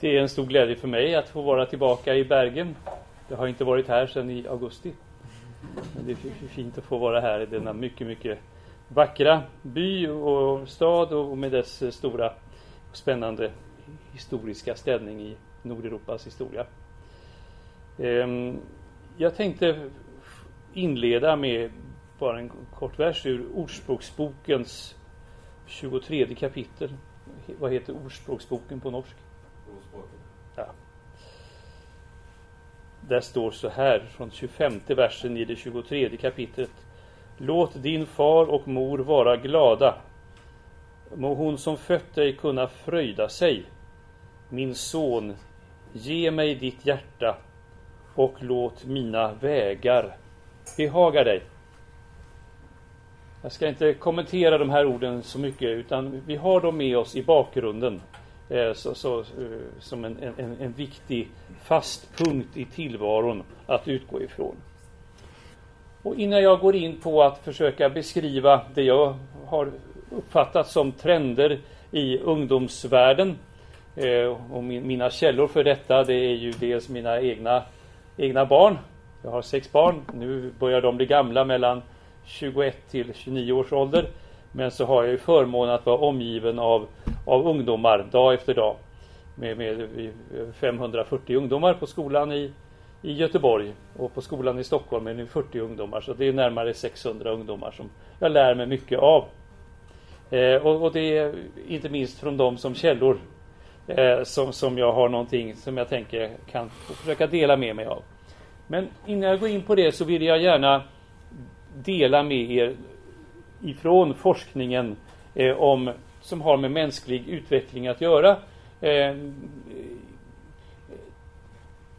Det är en stor glädje för mig att få vara tillbaka i Bergen. Jag har inte varit här sedan i augusti. Men det är fint att få vara här i denna mycket, mycket vackra by och stad och med dess stora och spännande historiska ställning i Nordeuropas historia. Ehm, jag tänkte inleda med bara en kort vers ur Ordspråksbokens 23 kapitel. Vad heter Ordspråksboken på norsk? Ja. Där står så här från 25 versen i det 23 kapitlet. Låt din far och mor vara glada. Må hon som fött dig kunna fröjda sig. Min son, ge mig ditt hjärta och låt mina vägar behaga dig. Jag ska inte kommentera de här orden så mycket utan vi har dem med oss i bakgrunden Eh, så, så, eh, som en, en, en viktig fast punkt i tillvaron att utgå ifrån. Och innan jag går in på att försöka beskriva det jag har uppfattat som trender i ungdomsvärlden eh, och mina källor för detta det är ju dels mina egna, egna barn. Jag har sex barn. Nu börjar de bli gamla mellan 21 till 29 års ålder. Men så har jag ju förmånen att vara omgiven av, av ungdomar dag efter dag. Med, med 540 ungdomar på skolan i, i Göteborg och på skolan i Stockholm är det 40 ungdomar. Så det är närmare 600 ungdomar som jag lär mig mycket av. Eh, och, och, det är inte minst från dem som källor eh, som, som jag har någonting som jag tänker kan försöka dela med mig av. Men innan jag går in på det så vill jag gärna dela med er ifrån forskningen eh, om, som har med mänsklig utveckling att göra. Eh,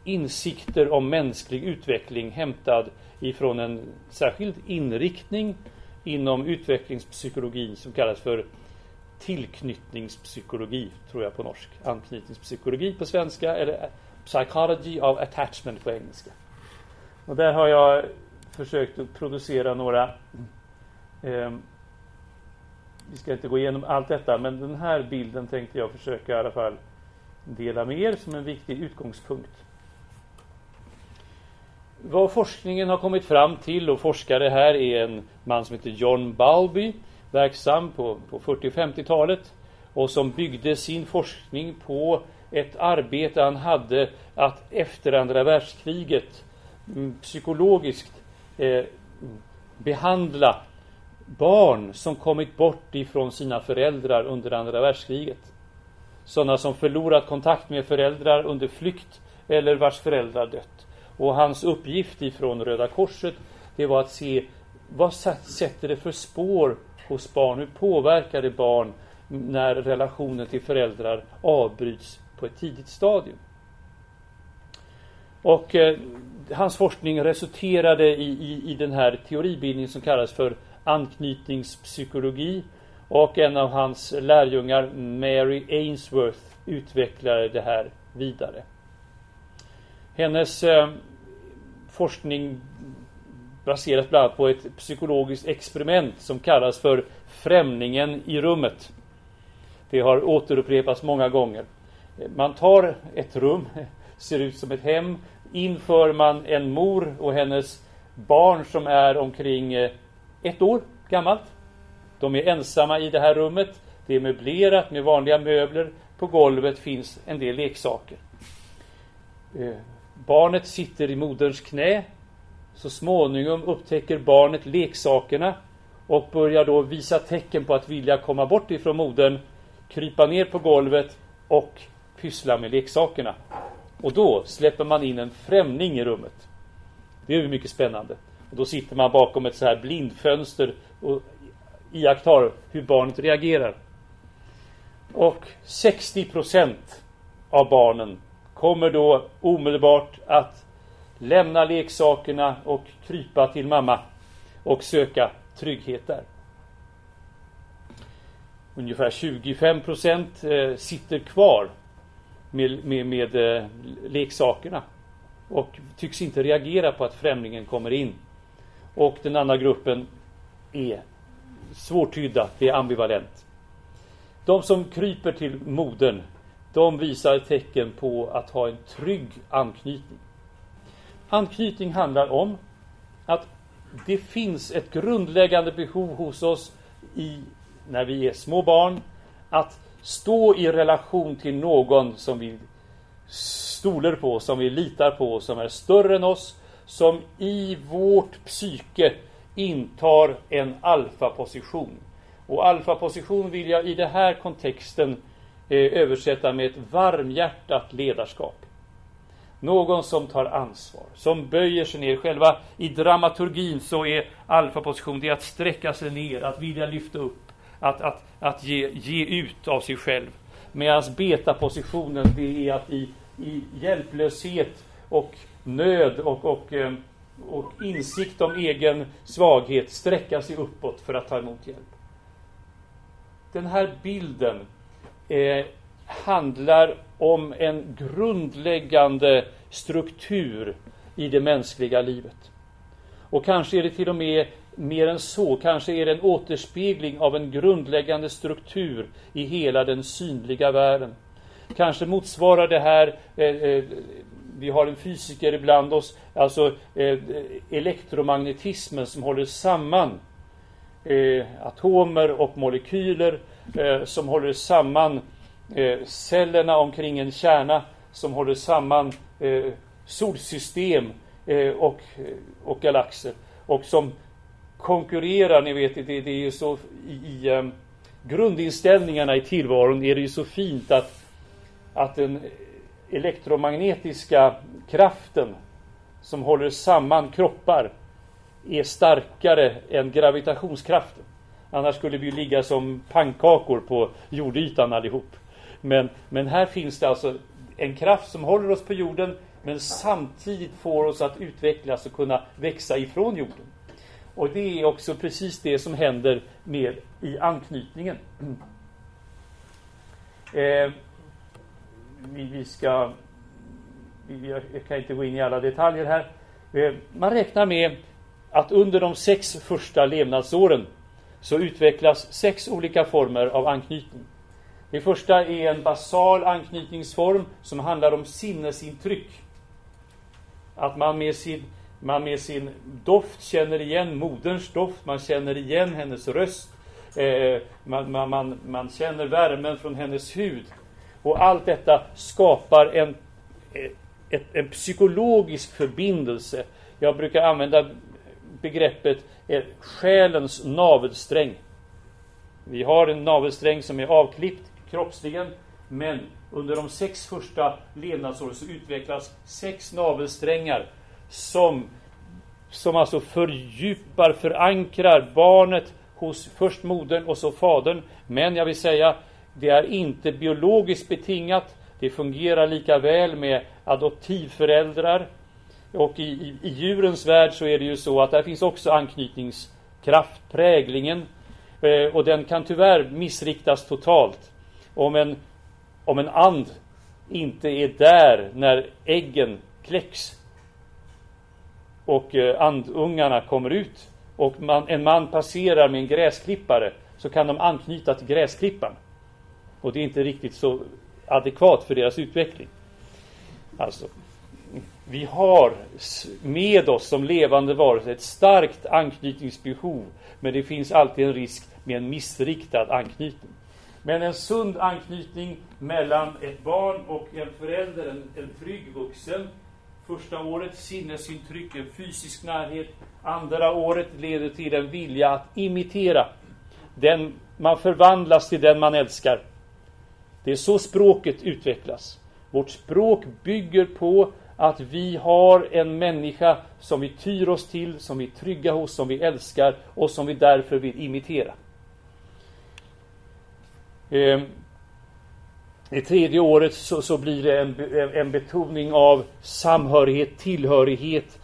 insikter om mänsklig utveckling hämtad ifrån en särskild inriktning inom utvecklingspsykologin som kallas för tillknytningspsykologi, tror jag på norsk. Anknytningspsykologi på svenska eller Psychology of Attachment på engelska. Och där har jag försökt att producera några eh, Vi ska inte gå igenom allt detta men den här bilden tänkte jag försöka i alla fall dela med er som en viktig utgångspunkt. Vad forskningen har kommit fram till och forskare här är en man som heter John Balby verksam på, på 40 50-talet och som byggde sin forskning på ett arbete han hade att efter andra världskriget mm, psykologiskt eh, behandla barn som kommit bort ifrån sina föräldrar under andra världskriget. Sådana som förlorat kontakt med föräldrar under flykt eller vars föräldrar dött. Och hans uppgift ifrån Röda Korset det var att se vad sätter det för spår hos barn? Hur påverkar det barn när relationen till föräldrar avbryts på ett tidigt stadium? Och eh, hans forskning resulterade i, i, i den här teoribildningen som kallas för anknytningspsykologi. Och en av hans lärjungar, Mary Ainsworth, utvecklade det här vidare. Hennes eh, forskning baseras bland annat på ett psykologiskt experiment som kallas för Främlingen i rummet. Det har återupprepats många gånger. Man tar ett rum, ser ut som ett hem, inför man en mor och hennes barn som är omkring eh, ett år gammalt. De är ensamma i det här rummet. Det är möblerat med vanliga möbler. På golvet finns en del leksaker. Eh, barnet sitter i moderns knä. Så småningom upptäcker barnet leksakerna och börjar då visa tecken på att vilja komma bort ifrån modern, krypa ner på golvet och pyssla med leksakerna. Och då släpper man in en främling i rummet. Det är ju mycket spännande. Och då sitter man bakom ett så här blindfönster och iakttar hur barnet reagerar. Och 60% av barnen kommer då omedelbart att lämna leksakerna och krypa till mamma och söka trygghet där. Ungefär 25 % eh, sitter kvar med, med, med eh, leksakerna och tycks inte reagera på att främlingen kommer in. Och den andra gruppen är svårtydda, det är ambivalent. De som kryper till modern, de visar tecken på att ha en trygg anknytning. Anknytning handlar om att det finns ett grundläggande behov hos oss i, när vi är små barn att stå i relation till någon som vi stoler på, som vi litar på, som är större än oss, som i vårt psyke intar en alfaposition. Och alfaposition vill jag i den här kontexten eh, översätta med ett varmhjärtat ledarskap. Någon som tar ansvar, som böjer sig ner. Själva i dramaturgin så är alfaposition det att sträcka sig ner, att vilja lyfta upp, att, att, att ge, ge ut av sig själv. Medan betapositionen det är att i, i hjälplöshet och nöd och, och, eh, och insikt om egen svaghet sträcka sig uppåt för att ta emot hjälp. Den här bilden eh, handlar om en grundläggande struktur i det mänskliga livet. Och kanske är det till och med mer än så, kanske är det en återspegling av en grundläggande struktur i hela den synliga världen. Kanske motsvarar det här, eh, eh, vi har en fysiker ibland oss, alltså eh, elektromagnetismen som håller samman eh, atomer och molekyler, eh, som håller samman eh, cellerna omkring en kärna, som håller samman eh, solsystem eh, och, eh, och galaxer. Och som konkurrerar, ni vet, det, det är ju så i, i um, grundinställningarna i tillvaron är det ju så fint att, att en elektromagnetiska kraften som håller samman kroppar är starkare än gravitationskraften. Annars skulle vi ju ligga som pannkakor på jordytan allihop. Men, men här finns det alltså en kraft som håller oss på jorden men samtidigt får oss att utvecklas och kunna växa ifrån jorden. Och det är också precis det som händer med i anknytningen. Eh, vi, vi, ska... Vi, jag kan inte gå in i alla detaljer här. Eh, man räknar med att under de sex första levnadsåren så utvecklas sex olika former av anknytning. Det första är en basal anknytningsform som handlar om sinnesintryck. Att man med sin man med sin doft känner igen moderns doft, man känner igen hennes röst. Eh, man, man, man, man, känner värmen från hennes hud. Och allt detta skapar en, en, en psykologisk förbindelse. Jag brukar använda begreppet eh, själens navelsträng. Vi har en navelsträng som är avklippt kroppsligen, men under de sex första levnadsåren så utvecklas sex navelsträngar som, som alltså fördjupar, förankrar barnet hos först modern och så fadern. Men jag vill säga, det är inte biologiskt betingat. Det fungerar lika väl med adoptivföräldrar. Och i, i, i djurens värld så är det ju så att där finns också anknytningskraft, präglingen. Eh, och den kan tyvärr missriktas totalt. Om en, om en and inte är där när äggen kläcks och eh, andungarna kommer ut och man, en man passerar med en gräsklippare så kan de anknyta till gräsklipparen. Och det är inte riktigt så adekvat för deras utveckling. Alltså, vi har med oss som levande varelser ett starkt anknytningsbehov, men det finns alltid en risk med en missriktad anknytning. Men en sund anknytning mellan ett barn och en förälder, en, en trygg vuxen, Första året sinnesintryck, en fysisk närhet. Andra året leder till en vilja att imitera. Den, man förvandlas till den man älskar. Det är så språket utvecklas. Vårt språk bygger på att vi har en människa som vi tyr oss till, som vi är trygga hos, som vi älskar och som vi därför vill imitera. Ehm, det tredje året så, så blir det en, en, betoning av samhörighet, tillhörighet.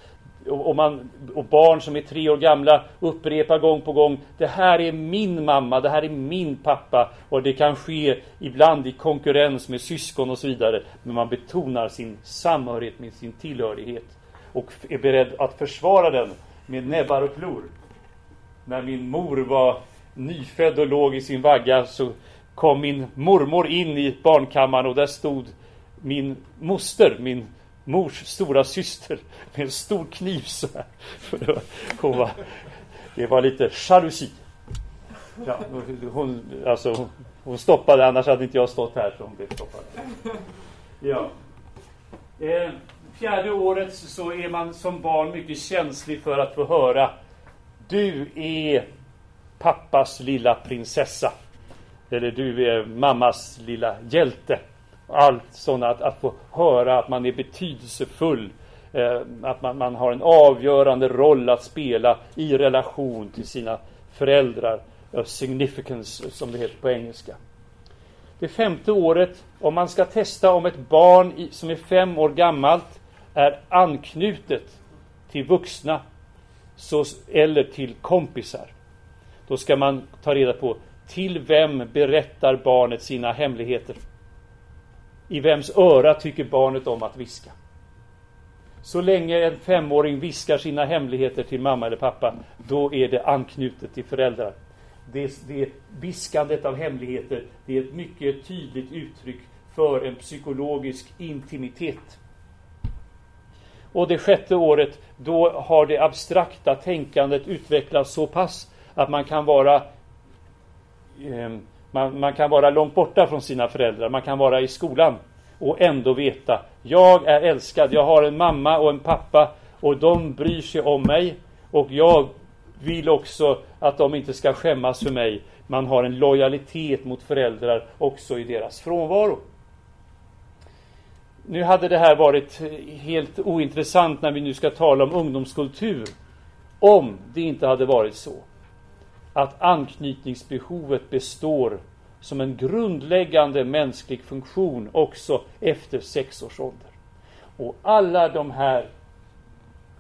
Och, och, man, och barn som är tre år gamla upprepar gång på gång Det här är min mamma, det här är min pappa. Och det kan ske ibland i konkurrens med syskon och så vidare. Men man betonar sin samhörighet med sin tillhörighet. Och är beredd att försvara den med näbbar och klor. När min mor var nyfödd och låg i sin vagga så kom min mormor in i barnkammaren och där stod min moster, min mors stora syster med en stor kniv så här. Hon var, det var lite jalusi. Ja, hon, alltså, hon, hon stoppade, annars hade inte jag stått här hon blev stoppad. Ja. Eh, fjärde året så är man som barn mycket känslig för att få höra Du är pappas lilla prinsessa. Eller du är mammas lilla hjälte. Allt sådant, att, att få höra att man är betydelsefull. Eh, att man, man har en avgörande roll att spela i relation till sina föräldrar. Significance, som det heter på engelska. Det femte året, om man ska testa om ett barn i, som är fem år gammalt är anknutet till vuxna så, eller till kompisar. Då ska man ta reda på till vem berättar barnet sina hemligheter? I vems öra tycker barnet om att viska? Så länge en femåring viskar sina hemligheter till mamma eller pappa, då är det anknutet till föräldrar. Det, det viskandet av hemligheter, det är ett mycket tydligt uttryck för en psykologisk intimitet. Och det sjätte året, då har det abstrakta tänkandet utvecklats så pass att man kan vara eh, man, man, kan vara långt borta från sina föräldrar, man kan vara i skolan och ändå veta jag är älskad, jag har en mamma och en pappa och de bryr sig om mig och jag vill också att de inte ska skämmas för mig. Man har en lojalitet mot föräldrar också i deras frånvaro. Nu hade det här varit helt ointressant när vi nu ska tala om ungdomskultur om det inte hade varit så att anknytningsbehovet består som en grundläggande mänsklig funktion också efter sex års ålder. Och alla de här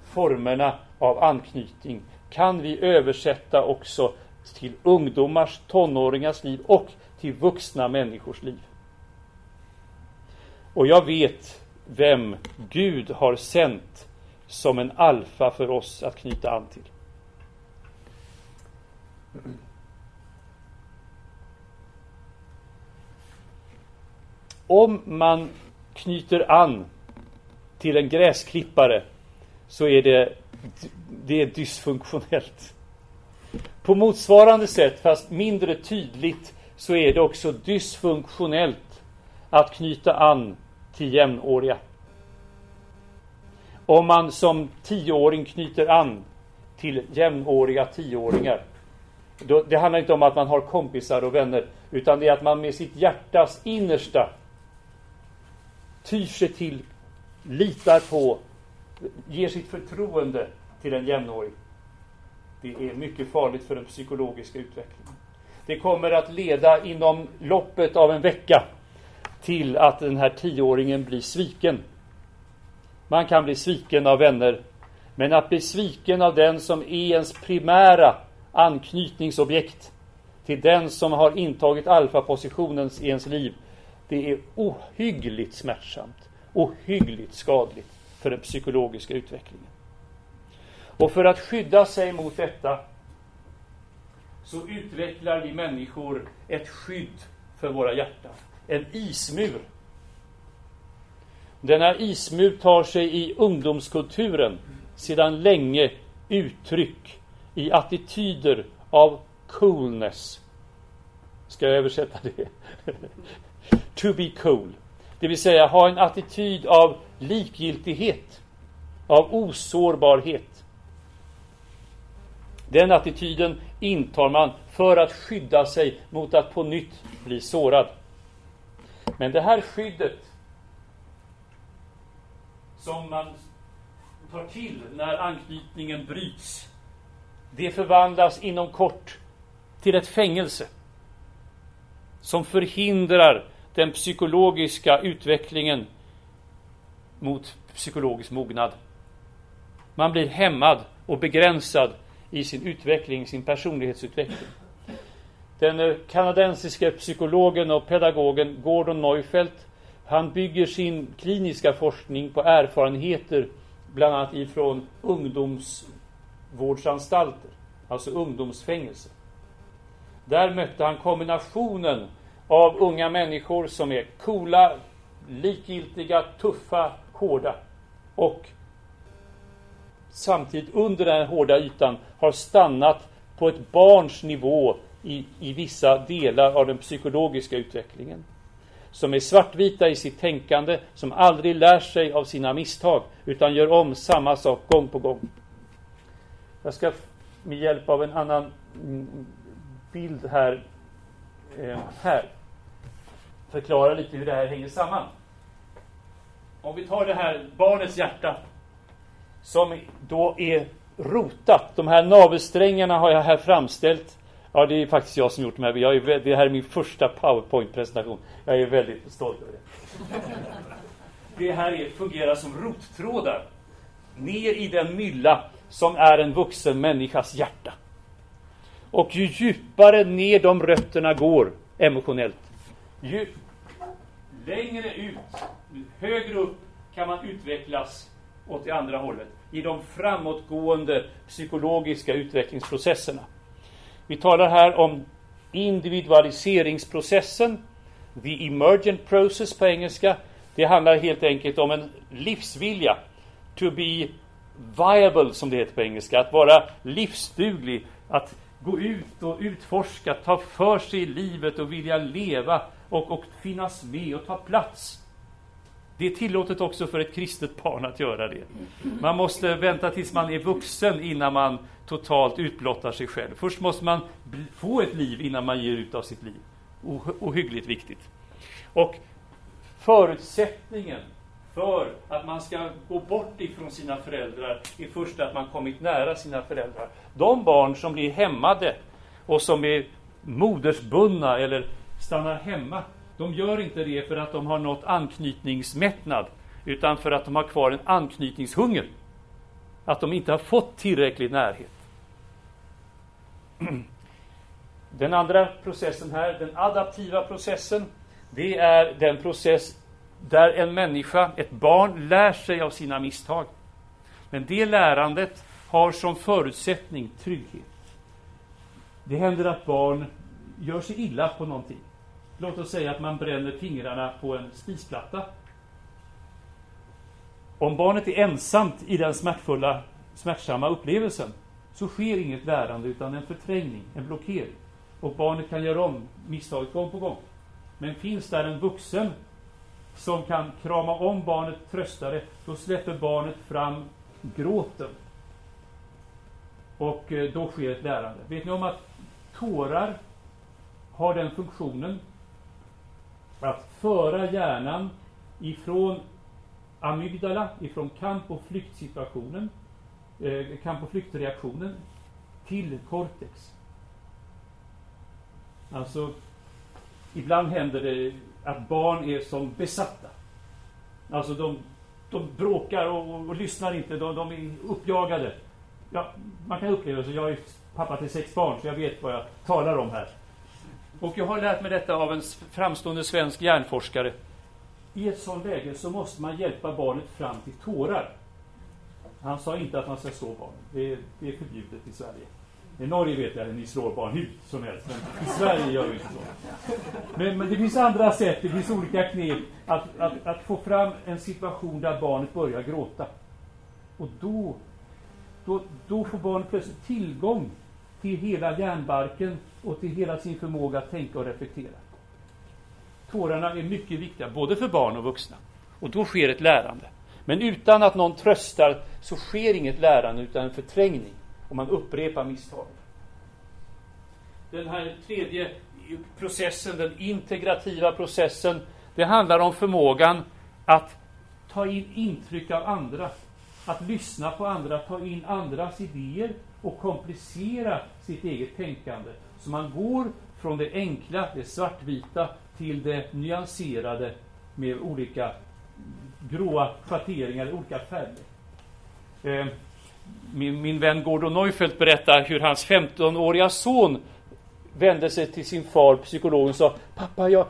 formerna av anknytning kan vi översätta också till ungdomars, tonåringars liv och till vuxna människors liv. Och jag vet vem Gud har sänt som en alfa för oss att knyta an till. Om man knyter an till en gräsklippare så är det, det är dysfunktionellt. På motsvarande sätt, fast mindre tydligt, så är det också dysfunktionellt att knyta an till jämnåriga. Om man som tioåring knyter an till jämnåriga tioåringar. Då, det handlar inte om att man har kompisar och vänner, utan det är att man med sitt hjärtas innersta tyr sig till, litar på, ger sitt förtroende till en jämnårig. Det är mycket farligt för den psykologiska utvecklingen. Det kommer att leda inom loppet av en vecka till att den här tioåringen blir sviken. Man kan bli sviken av vänner, men att bli sviken av den som är ens primära anknytningsobjekt till den som har intagit alfapositionen i ens liv, det är ohyggligt smärtsamt, ohyggligt skadligt för den psykologiska utvecklingen. Och för att skydda sig mot detta så utvecklar vi människor ett skydd för våra hjärtan. En ismur. Denna ismur tar sig i ungdomskulturen sedan länge uttryck i attityder av coolness. Ska jag översätta det? to be cool. Det vill säga ha en attityd av likgiltighet, av osårbarhet. Den attityden intar man för att skydda sig mot att på nytt bli sårad. Men det här skyddet som man tar till när anknytningen bryts, det förvandlas inom kort till ett fängelse som förhindrar den psykologiska utvecklingen mot psykologisk mognad. Man blir hämmad och begränsad i sin utveckling, sin personlighetsutveckling. Den eh, kanadensiske psykologen och pedagogen Gordon Neufeld han bygger sin kliniska forskning på erfarenheter bland annat ifrån ungdoms ungdomsvårdsanstalter, alltså ungdomsfängelse. Där mötte han kombinationen av unga människor som är coola, likgiltiga, tuffa, hårda. Och samtidigt under den hårda ytan har stannat på ett barns nivå i, i vissa delar av den psykologiska utvecklingen. Som är svartvita i sitt tänkande, som aldrig lär sig av sina misstag, utan gör om samma sak gång på gång. Jag ska med hjälp av en annan bild här, eh, här förklara lite hur det här hänger samman. Om vi tar det här barnets hjärta som då är rotat. De här navelsträngarna har jag här framställt. Ja, det är faktiskt jag som gjort de här. Jag är, det här är min första powerpoint-presentation. Jag är väldigt stolt över det. Det här är, fungerar som rottrådar ner i den mylla som är en vuxen människas hjärta. Och ju djupare ner de rötterna går emotionellt, ju längre ut, högre upp kan man utvecklas åt det andra hållet i de framåtgående psykologiska utvecklingsprocesserna. Vi talar här om individualiseringsprocessen, the emergent process på engelska. Det handlar helt enkelt om en livsvilja, to be viable som det heter på engelska, att vara livsduglig, att gå ut och utforska, ta för sig i livet och vilja leva och, och finnas med och ta plats. Det är tillåtet också för ett kristet barn att göra det. Man måste vänta tills man är vuxen innan man totalt utblottar sig själv. Först måste man få ett liv innan man ger ut av sitt liv. Ohyggligt viktigt. Och förutsättningen för att man ska gå bort ifrån sina föräldrar är först att man kommit nära sina föräldrar. De barn som blir hämmade och som är modersbundna eller stannar hemma de gör inte det för att de har nått anknytningsmättnad, utan för att de har kvar en anknytningshunger. Att de inte har fått tillräcklig närhet. Den andra processen här, den adaptiva processen, det är den process där en människa, ett barn, lär sig av sina misstag. Men det lärandet har som förutsättning trygghet. Det händer att barn gör sig illa på någonting. Låt oss säga att man bränner fingrarna på en spisplatta. Om barnet är ensamt i den smärtfulla, smärtsamma upplevelsen så sker inget lärande utan en förträngning, en blockering. Och barnet kan göra om misstaget gång på gång. Men finns där en vuxen som kan krama om barnet, trösta det, då släpper barnet fram gråten. Och eh, då sker ett lärande. Vet ni om att tårar har den funktionen att föra hjärnan ifrån amygdala, ifrån kamp och flyktsituationen, eh, kamp och flyktreaktionen, till cortex. Alltså, ibland händer det att barn är som besatta. Alltså de, de bråkar och, och, och lyssnar inte, de, de, är uppjagade. Ja, man kan uppleva så, jag är pappa till sex barn så jag vet vad jag talar om här. Och jag har lärt mig detta av en framstående svensk hjärnforskare. I ett sådant läge så måste man hjälpa barnet fram till tårar. Han sa inte att man ska slå barn. Det det är förbjudet i Sverige. I Norge vet jag att ni slår barn hur som helst, men i Sverige gör vi inte så. Men, men, det finns andra sätt, det finns olika knep att, att, att få fram en situation där barnet börjar gråta. Och då, då, då får barnet plötsligt tillgång till hela hjärnbarken och till hela sin förmåga att tänka och reflektera. Tårarna är mycket viktiga, både för barn och vuxna. Och då sker ett lärande. Men utan att någon tröstar så sker inget lärande utan en förträngning. Och man upprepar misstag. Den här tredje processen, den integrativa processen, det handlar om förmågan att ta in intryck av andra. Att lyssna på andra, ta in andras idéer och komplicera sitt eget tänkande. Så man går från det enkla, det svartvita, till det nyanserade med olika gråa schatteringar, olika färger. Eh, min, min vän Gordon Neufeld berättar hur hans 15-åriga son vände sig till sin far, psykologen, och sa Pappa, jag,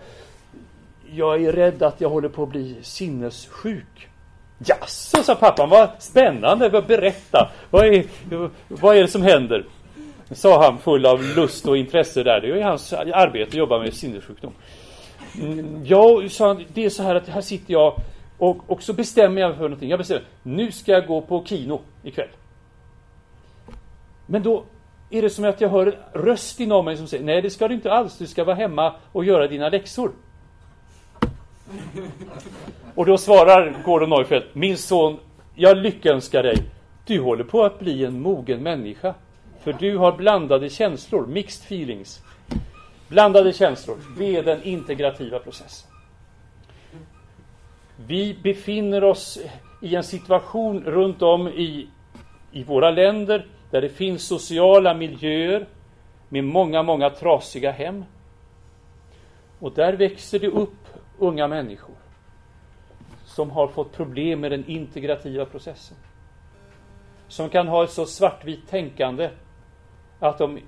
jag är rädd att jag håller på att bli sinnessjuk. Jaså, sa pappan, vad spännande, berätta. Vad är, vad är det som händer? Sa han full av lust och intresse där. Det är ju hans arbete att jobba med sinnessjukdom. Mm, ja, sa han, det är så här att här sitter jag och, och så bestämmer jag för någonting. Jag bestämmer, nu ska jag gå på kino ikväll. Men då är det som att jag hör en röst inom mig som säger, nej det ska du inte alls, du ska vara hemma och göra dina läxor. Och då svarar Gordon Neufeld, min son, jag lyckönskar dig. Du håller på att bli en mogen människa. För du har blandade känslor, mixed feelings. Blandade känslor, det är den integrativa processen. Vi befinner oss i en situation runt om i, i våra länder där det finns sociala miljöer med många, många trasiga hem. Och där växer det upp unga människor som har fått problem med den integrativa processen. Som kan ha ett så svartvitt tänkande att de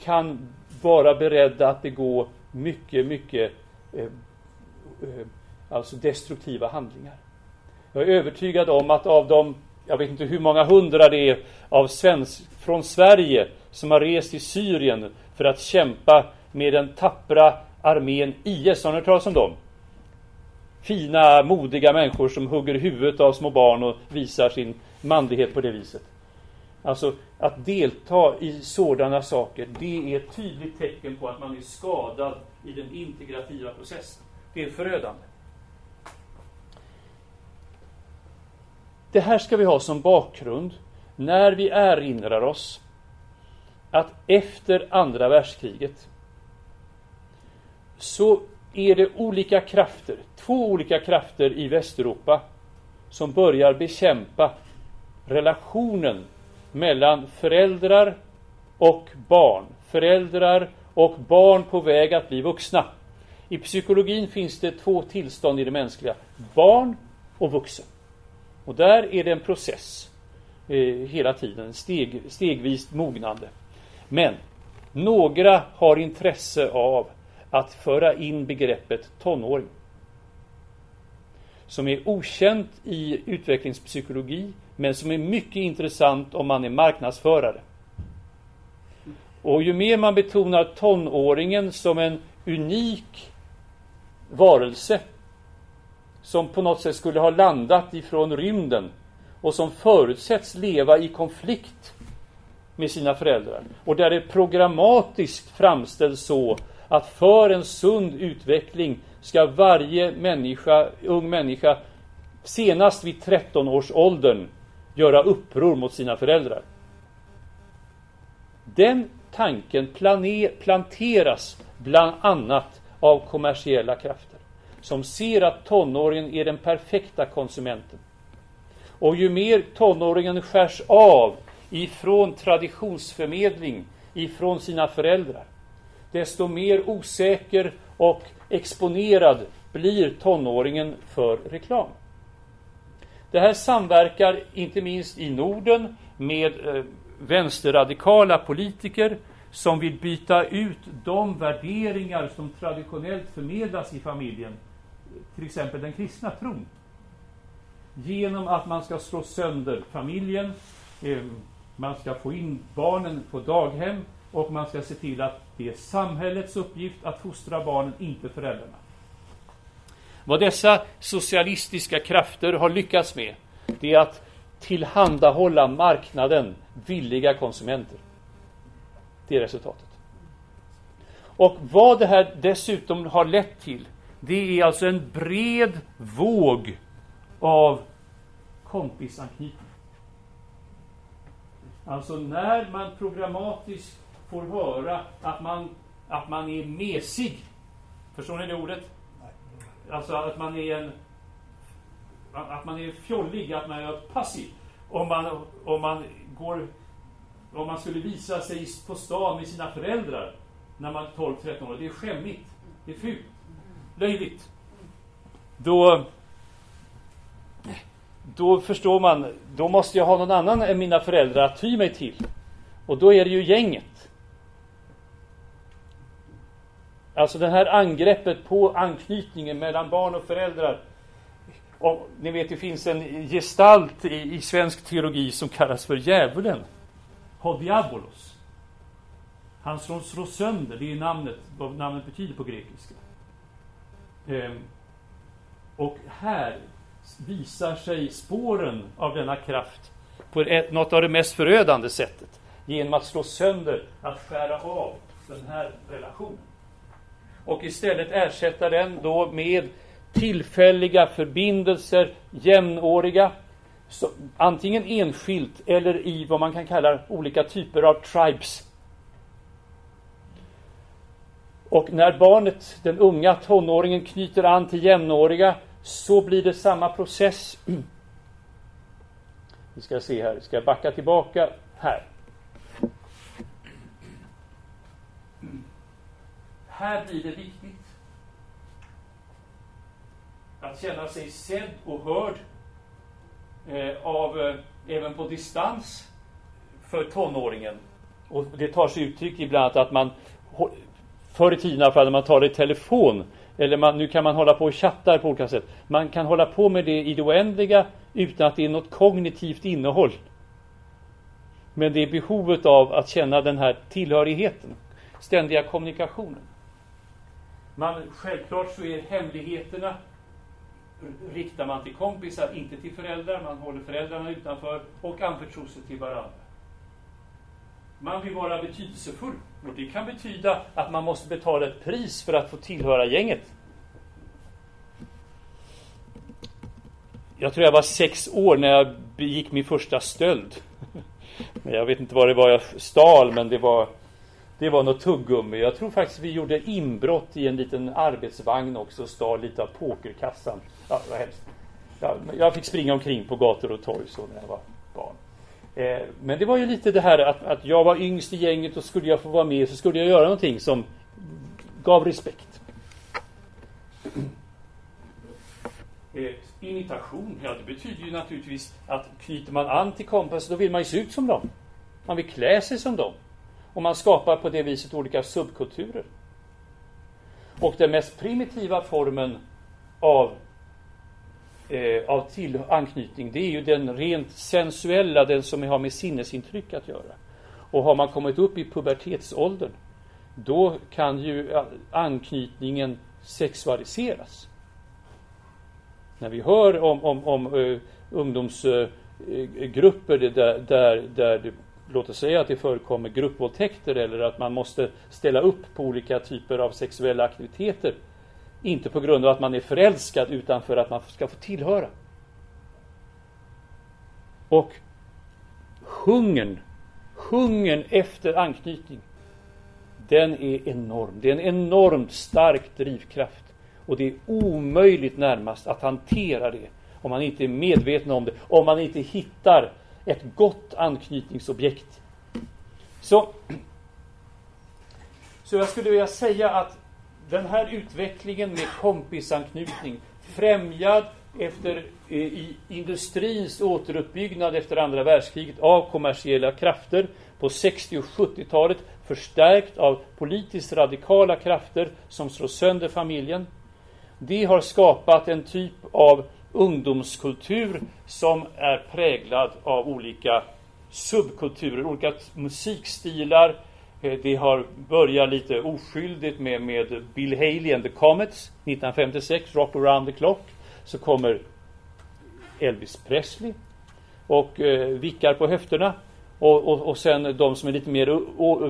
kan vara beredda att begå mycket, mycket eh, eh, alltså destruktiva handlingar. Jag är övertygad om att av de, jag vet inte hur många hundra det är av svensk, från Sverige som har rest till Syrien för att kämpa med den tappra armén IS. Har ni hört talas om dem? Fina, modiga människor som hugger huvudet av små barn och visar sin manlighet på det viset. Alltså, att delta i sådana saker, det är ett tydligt tecken på att man är skadad i den integrativa processen. Det är förödande. Det här ska vi ha som bakgrund när vi erinrar oss att efter andra världskriget så är det olika krafter, två olika krafter i Västeuropa som börjar bekämpa relationen mellan föräldrar och barn. Föräldrar och barn på väg att bli vuxna. I psykologin finns det två tillstånd i det mänskliga. Barn och vuxen. Och där är det en process eh, hela tiden, steg, stegvis mognande. Men några har intresse av att föra in begreppet tonåring. Som är okänt i utvecklingspsykologi men som är mycket intressant om man är marknadsförare. Och ju mer man betonar tonåringen som en unik varelse som på något sätt skulle ha landat ifrån rymden och som förutsätts leva i konflikt med sina föräldrar. Och där det programmatiskt framställs så att för en sund utveckling ska varje människa, ung människa senast vid 13 års åldern göra uppror mot sina föräldrar. Den tanken planteras bland annat av kommersiella krafter som ser att tonåringen är den perfekta konsumenten. Och ju mer tonåringen skärs av ifrån traditionsförmedling ifrån sina föräldrar, desto mer osäker och exponerad blir tonåringen för reklam. Det här samverkar inte minst i Norden med eh, vänsterradikala politiker som vill byta ut de värderingar som traditionellt förmedlas i familjen, till exempel den kristna tron, genom att man ska slå sönder familjen, eh, man ska få in barnen på daghem och man ska se till att det är samhällets uppgift att fostra barnen, inte föräldrarna. Vad dessa socialistiska krafter har lyckats med, det är att tillhandahålla marknaden villiga konsumenter. Det är resultatet. Och vad det här dessutom har lett till, det är alltså en bred våg av kompisanknytning. Alltså när man programmatiskt får höra att man, att man är mesig. Förstår ni det ordet? Alltså att man är en att man är fjollig, att man är passiv. Om man, om man går om man skulle visa sig på stan med sina föräldrar när man är 12-13 år. Det är skämmigt. Det är fult. Löjligt. Då då förstår man, då måste jag ha någon annan än mina föräldrar att ty mig till. Och då är det ju gänget. Alltså det här angreppet på anknytningen mellan barn och föräldrar. Och, ni vet, det finns en gestalt i, i svensk teologi som kallas för djävulen. Hodiabolos. Han som slår sönder, det är namnet, vad namnet betyder på grekiska. Ehm, och här visar sig spåren av denna kraft på ett, något av det mest förödande sättet. Genom att slå sönder, att skära av den här relationen. Och istället ersätta den då med tillfälliga förbindelser, jämnåriga, så, antingen enskilt eller i vad man kan kalla olika typer av tribes. Och när barnet, den unga tonåringen, knyter an till jämnåriga så blir det samma process. Vi ska se här, ska jag backa tillbaka här. Här blir det viktigt att känna sig sedd och hörd eh, av, eh, även på distans, för tonåringen. Och det tar sig uttryck ibland att man Förr i tiden när man talat i telefon eller man, nu kan man hålla på och chatta på olika sätt. Man kan hålla på med det i det oändliga utan att det är något kognitivt innehåll. Men det är behovet av att känna den här tillhörigheten, ständiga kommunikationen. Man, självklart så är hemligheterna riktar man till kompisar, inte till föräldrar. Man håller föräldrarna utanför och anförtror sig till varandra. Man vill vara betydelsefull. Och det kan betyda att man måste betala ett pris för att få tillhöra gänget. Jag tror jag var sex år när jag begick min första stöld. Jag vet inte vad det var jag stal, men det var det var något tuggummi. Jag tror faktiskt vi gjorde inbrott i en liten arbetsvagn också och stal lite av pokerkassan. Ja, det var hemskt. Jag, jag fick springa omkring på gator och torg så när jag var barn. Eh, men det var ju lite det här att, att jag var yngst i gänget och skulle jag få vara med så skulle jag göra någonting som gav respekt. Eh, imitation, ja det betyder ju naturligtvis att knyter man an till Kompass då vill man ju se ut som dem. Man vill klä sig som dem. Och man skapar på det viset olika subkulturer. Och den mest primitiva formen av eh, av till anknytning, det är ju den rent sensuella, den som har med sinnesintryck att göra. Och har man kommit upp i pubertetsåldern, då kan ju anknytningen sexualiseras. När vi hör om, om, om uh, ungdomsgrupper uh, där, där, där det, låt oss säga att det förekommer gruppvåldtäkter eller att man måste ställa upp på olika typer av sexuella aktiviteter inte på grund av att man är förälskad utan för att man ska få tillhöra. Och hungern, hungern efter anknytning, den är enorm. Det är en enormt stark drivkraft. Och det är omöjligt närmast att hantera det om man inte är medveten om det, om man inte hittar ett gott anknytningsobjekt. Så, så jag skulle vilja säga att den här utvecklingen med kompisanknytning främjad efter, eh, i industrins återuppbyggnad efter andra världskriget av kommersiella krafter på 60 och 70-talet förstärkt av politiskt radikala krafter som slår sönder familjen. Det har skapat en typ av ungdomskultur som är präglad av olika subkulturer, olika musikstilar, Eh, Eh, det har börjat lite oskyldigt med, med Bill Haley and the Comets 1956, Rock around the clock. Så kommer Elvis Presley och eh, vickar på höfterna. Och, och, och sen de som är lite mer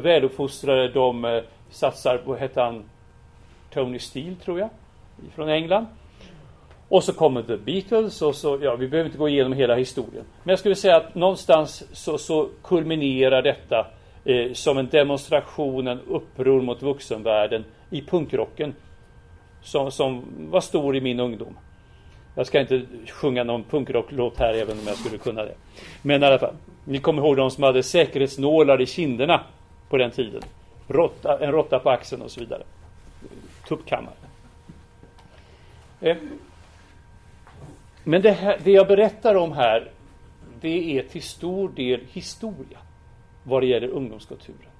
väluppfostrade de eh, satsar på, hette han Tony Steele tror jag, från England. Och så kommer The Beatles och så, ja vi behöver inte gå igenom hela historien. Men jag skulle säga att någonstans så, så kulminerar detta eh, som en demonstration, en uppror mot vuxenvärlden i punkrocken som, som var stor i min ungdom. Jag ska inte sjunga någon punkrocklåt här även om jag skulle kunna det. Men i alla fall, ni kommer ihåg de som hade säkerhetsnålar i kinderna på den tiden. Rotta, en råtta på axeln och så vidare. Tuppkammare. Eh. Men det, här, det jag berättar om här, det är till stor del historia vad det gäller ungdomskulturen.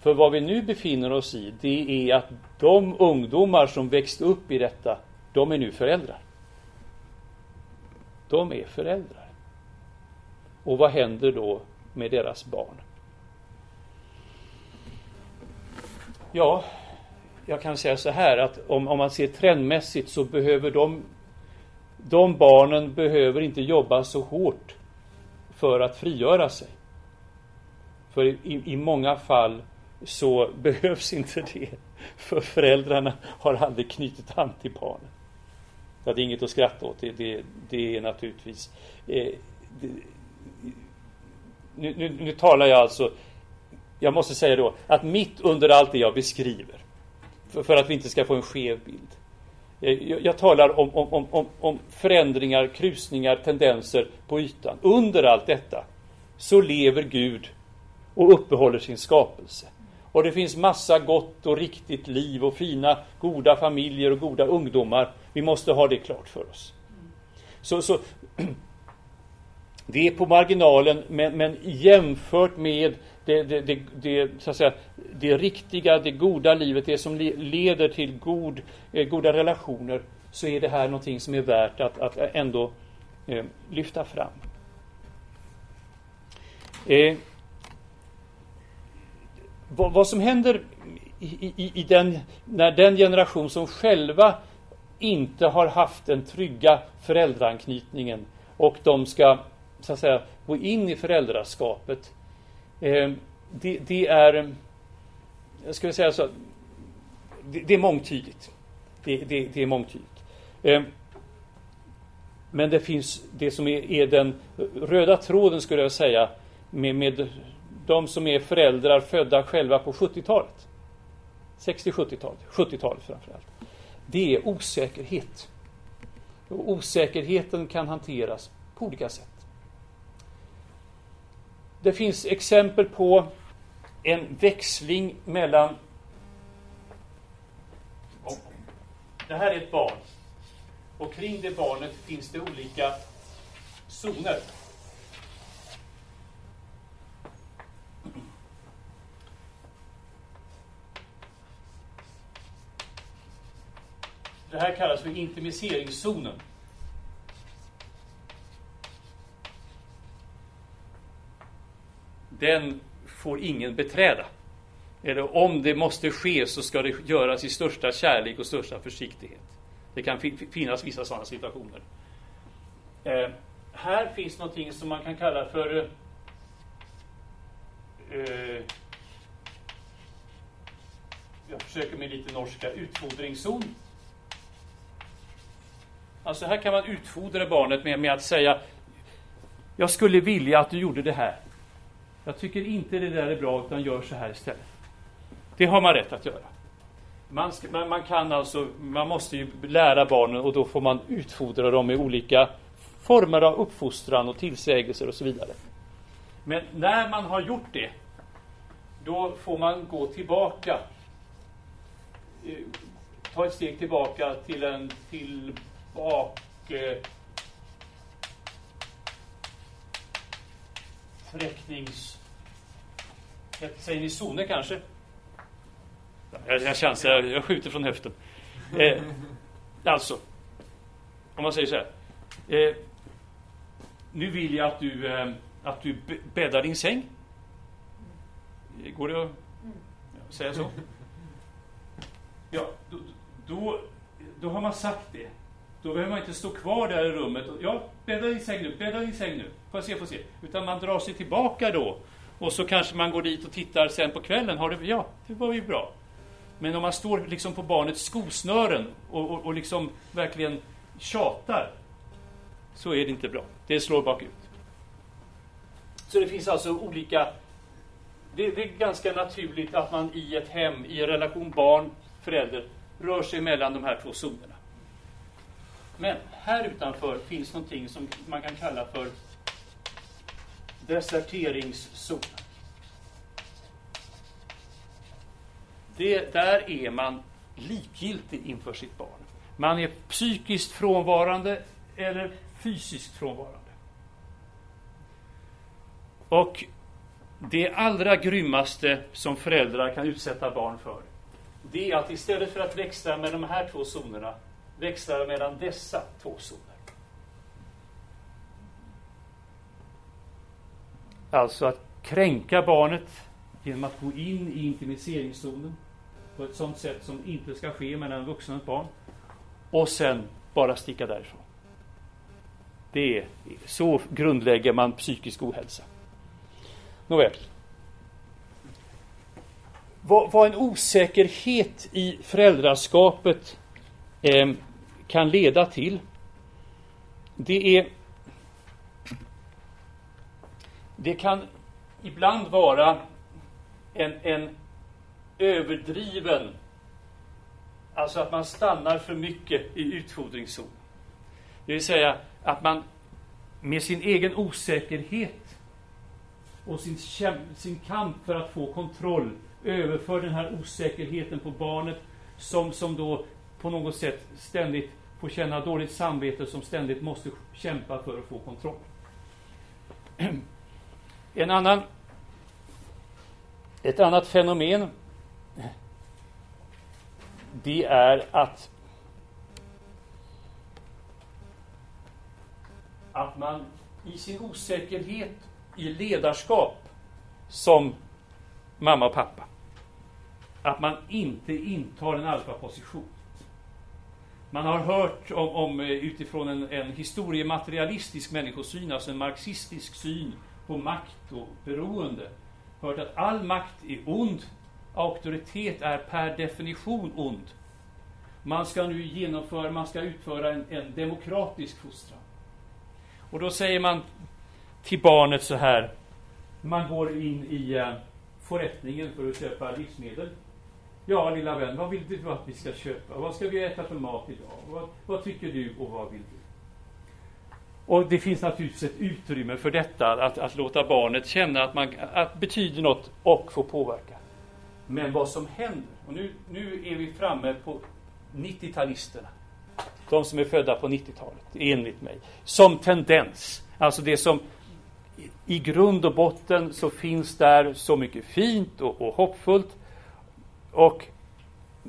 För vad vi nu befinner oss i, det är att de ungdomar som växte upp i detta, de är nu föräldrar. De är föräldrar. Och vad händer då med deras barn? Ja, jag kan säga så här att om, om man ser trendmässigt så behöver de, de barnen behöver inte jobba så hårt för att frigöra sig. För i, i många fall så behövs inte det. För föräldrarna har aldrig knutit an till barnen. Så det är inget att skratta åt. Det, det, det är naturligtvis... Eh, det, nu, nu, nu talar jag alltså... Jag måste säga då att mitt under allt det jag beskriver, för, för att vi inte ska få en skev bild. Eh, jag, jag talar om, om, om, om förändringar, krusningar, tendenser på ytan. Under allt detta så lever Gud och uppehåller sin skapelse. Och det finns massa gott och riktigt liv och fina, goda familjer och goda ungdomar. Vi måste ha det klart för oss. Så, så Det är på marginalen, men, men jämfört med det, det, det, det, så att säga, det riktiga, det goda livet, det som leder till god, eh, goda relationer, så är det här någonting som är värt att, att ändå eh, lyfta fram. Eh, vad, vad som händer i, i, i, den, när den generation som själva inte har haft den trygga föräldraanknytningen och de ska så att säga gå in i föräldraskapet. Eh, det, det, är, jag skulle säga så, det, det är mångtydigt. Det, det, det är mångtydigt. Eh, men det finns det som är, är, den röda tråden skulle jag säga med, med de som är föräldrar födda själva på 70-talet. 60-70-talet, 70-talet framförallt. Det är osäkerhet. Och osäkerheten kan hanteras på olika sätt. Det finns exempel på en växling mellan Det här är ett barn. Och kring det barnet finns det olika zoner. Det här kallas för intimiseringszonen. Den får ingen beträda. Eller om det måste ske så ska det göras i största kärlek och största försiktighet. Det kan finnas vissa sådana situationer. Eh, här finns någonting som man kan kalla för eh, jag försöker med lite norska, utfodringszon. Alltså här kan man utfodra barnet med, med att säga Jag skulle vilja att du gjorde det här. Jag tycker inte det där är bra utan gör så här istället. Det har man rätt att göra. Man, ska, man, man, kan alltså, man måste ju lära barnen och då får man utfodra dem med olika former av uppfostran och tillsägelser och så vidare. Men när man har gjort det, då får man gå tillbaka. Eh, ta ett steg tillbaka till en tillbaka Träcknings... Säger ni zoner kanske? Jag, jag chansar, jag, jag skjuter från höften. Eh, alltså, om man säger så här. Eh, nu vill jag att du, eh, att du bäddar din säng. Går det att säga så? Ja, då, då, då har man sagt det. Då behöver man inte stå kvar där i rummet. Och, ja, bädda din säng nu, bädda din säng nu. Får jag se, får se. Utan man drar sig tillbaka då. Och så kanske man går dit och tittar sen på kvällen. Har det, ja, det var ju bra. Men om man står liksom på barnets skosnören och, och, och liksom verkligen tjatar så är det inte bra. Det slår bakut. Så det finns alltså olika... Det, det, är ganska naturligt att man i ett hem, i en relation barn-förälder, rör sig mellan de här två zonerna. Men här utanför finns någonting som man kan kalla för deserteringszon. Det, där är man likgiltig inför sitt barn. Man är psykiskt frånvarande eller fysiskt frånvarande. Och det allra grymmaste som föräldrar kan utsätta barn för, det är att istället för att växla med de här två zonerna, växlar mellan dessa två zoner. Alltså att kränka barnet genom att gå in i intimiseringszonen på ett sådant sätt som inte ska ske mellan en vuxen och ett barn. Och sen bara sticka därifrån. Det är, så grundlägger man psykisk ohälsa. Nåväl. Vad, vad en osäkerhet i föräldraskapet eh, kan leda till, det är det kan ibland vara en, en överdriven, alltså att man stannar för mycket i utfodringszon. Det vill säga att man med sin egen osäkerhet och sin, sin kamp för att få kontroll överför den här osäkerheten på barnet som, som då på något sätt ständigt får känna dåligt samvete som ständigt måste kämpa för att få kontroll. En annan, ett annat fenomen det är att att man i sin osäkerhet i ledarskap som mamma och pappa att man inte intar en alfaposition. Man har hört om, om eh, utifrån en, en historiematerialistisk människosyn, alltså en marxistisk syn på makt och beroende, hört att all makt är ond, auktoritet är per definition ond. Man ska nu genomföra, man ska utföra en, en demokratisk fostran. Och då säger man till barnet så här, man går in i eh, förrättningen för att köpa livsmedel. Ja, lilla vän, vad vill du att vi ska köpa? Vad ska vi äta för mat idag? Vad, vad tycker du och vad vill du? Och det finns naturligtvis ett utrymme för detta, att, att låta barnet känna att, man, att betyder något och få påverka. Men vad som händer, och nu, nu är vi framme på 90-talisterna. De som är födda på 90-talet, enligt mig. Som tendens, alltså det som i grund och botten så finns där så mycket fint och, och hoppfullt. Och,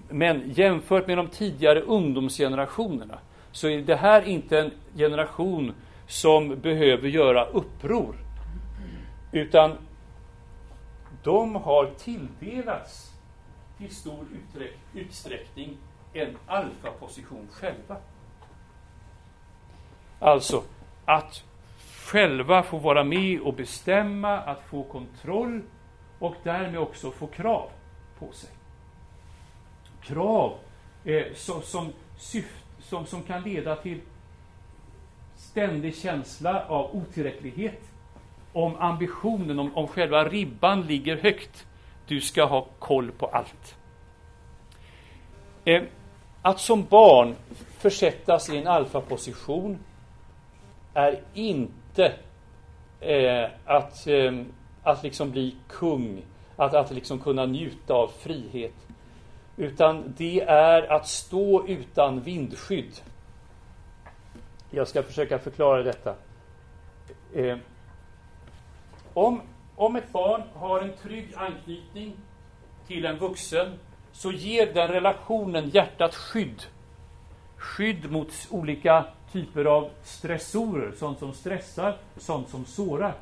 men jämfört med de tidigare ungdomsgenerationerna så är det här inte en generation som behöver göra uppror. Utan de har tilldelats i stor utsträckning en alfaposition själva. Alltså, att själva få vara med och bestämma, att få kontroll och därmed också få krav på sig. Krav eh, som, som, syft, som, som kan leda till ständig känsla av otillräcklighet. Om ambitionen, om, om själva ribban ligger högt. Du ska ha koll på allt. Eh, att som barn försättas i en alfaposition är inte eh, att, eh, att liksom bli kung, att, att liksom kunna njuta av frihet. Utan det är att stå utan vindskydd. Jag ska försöka förklara detta. Eh, om, om ett barn har en trygg anknytning till en vuxen så ger den relationen hjärtat skydd. Skydd mot olika typer av stressorer, sånt som stressar, sånt som sårar.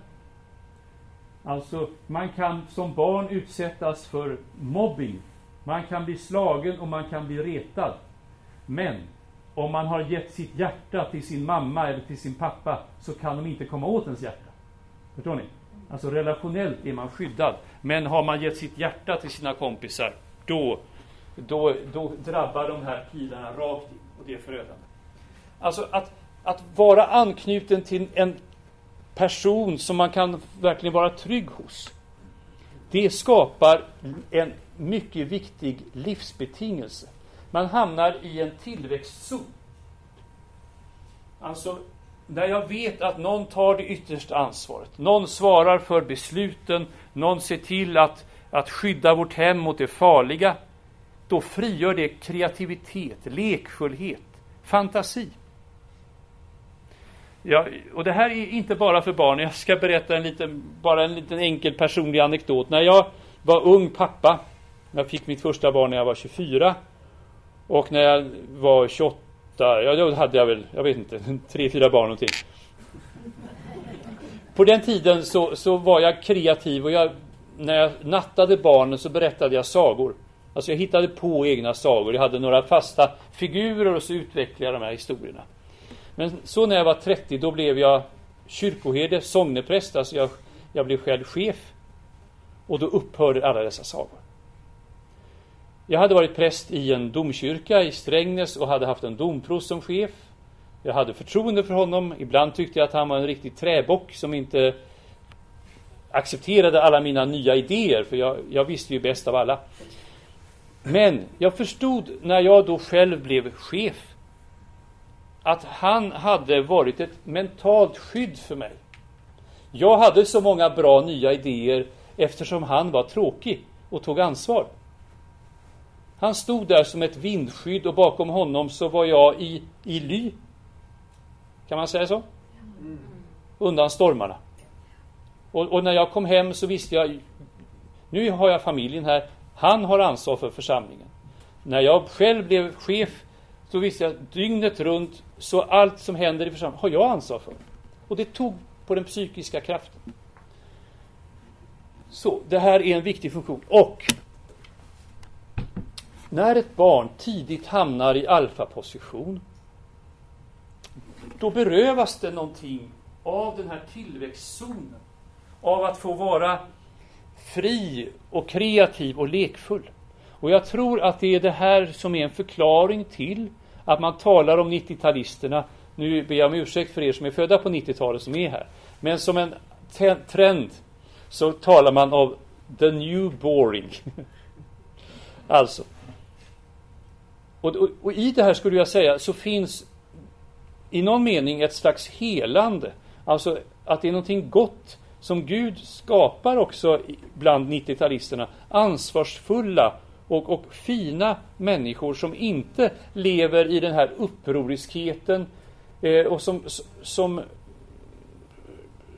Alltså, man kan som barn utsättas för mobbing. Man kan bli slagen och man kan bli retad. Men om man har gett sitt hjärta till sin mamma eller till sin pappa så kan de inte komma åt ens hjärta. Förstår ni? Alltså relationellt är man skyddad. Men har man gett sitt hjärta till sina kompisar, då, då, då drabbar de här pilarna rakt in och det är förödande. Alltså att, att vara anknuten till en person som man kan verkligen vara trygg hos. Det skapar en mycket viktig livsbetingelse. Man hamnar i en tillväxtzon. Alltså, när jag vet att någon tar det yttersta ansvaret, någon svarar för besluten, någon ser till att, att skydda vårt hem mot det farliga, då frigör det kreativitet, lekfullhet, fantasi. Ja, och det här är inte bara för barn. Jag ska berätta en liten, bara en liten enkel personlig anekdot. När jag var ung pappa, jag fick mitt första barn när jag var 24, och när jag var 28, ja då hade jag väl, jag vet inte, tre, fyra barn någonting. På den tiden så, så var jag kreativ och jag, när jag nattade barnen så berättade jag sagor. Alltså jag hittade på egna sagor. Jag hade några fasta figurer och så utvecklade jag de här historierna. Men så när jag var 30 då blev jag kyrkoherde, sångnepräst, alltså jag, jag blev själv chef. Och då upphörde alla dessa sagor. Jag hade varit präst i en domkyrka i Strängnäs och hade haft en domprost som chef. Jag hade förtroende för honom. Ibland tyckte jag att han var en riktig träbock som inte accepterade alla mina nya idéer, för jag, jag visste ju bäst av alla. Men jag förstod när jag då själv blev chef att han hade varit ett mentalt skydd för mig. Jag hade så många bra nya idéer eftersom han var tråkig och tog ansvar. Han stod där som ett vindskydd och bakom honom så var jag i, i ly. Kan man säga så? Undan stormarna. Och, och, när jag kom hem så visste jag, nu har jag familjen här, han har ansvar för församlingen. När jag själv blev chef så visste jag dygnet runt, så allt som händer i församlingen har jag ansvar för. Och det tog på den psykiska kraften. Så, det här är en viktig funktion. Och när ett barn tidigt hamnar i alfaposition då berövas det någonting av den här tillväxtzonen. Av att få vara fri och kreativ och lekfull. Och jag tror att det är det här som är en förklaring till att man talar om 90-talisterna. Nu ber jag om ursäkt för er som är födda på 90-talet som är här. Men som en trend så talar man om the new boring. alltså. Och, och, och, i det här skulle jag säga så finns i någon mening ett slags helande. Alltså att det är någonting gott som Gud skapar också bland 90-talisterna. Ansvarsfulla och, och, fina människor som inte lever i den här upproriskheten eh, och som, som,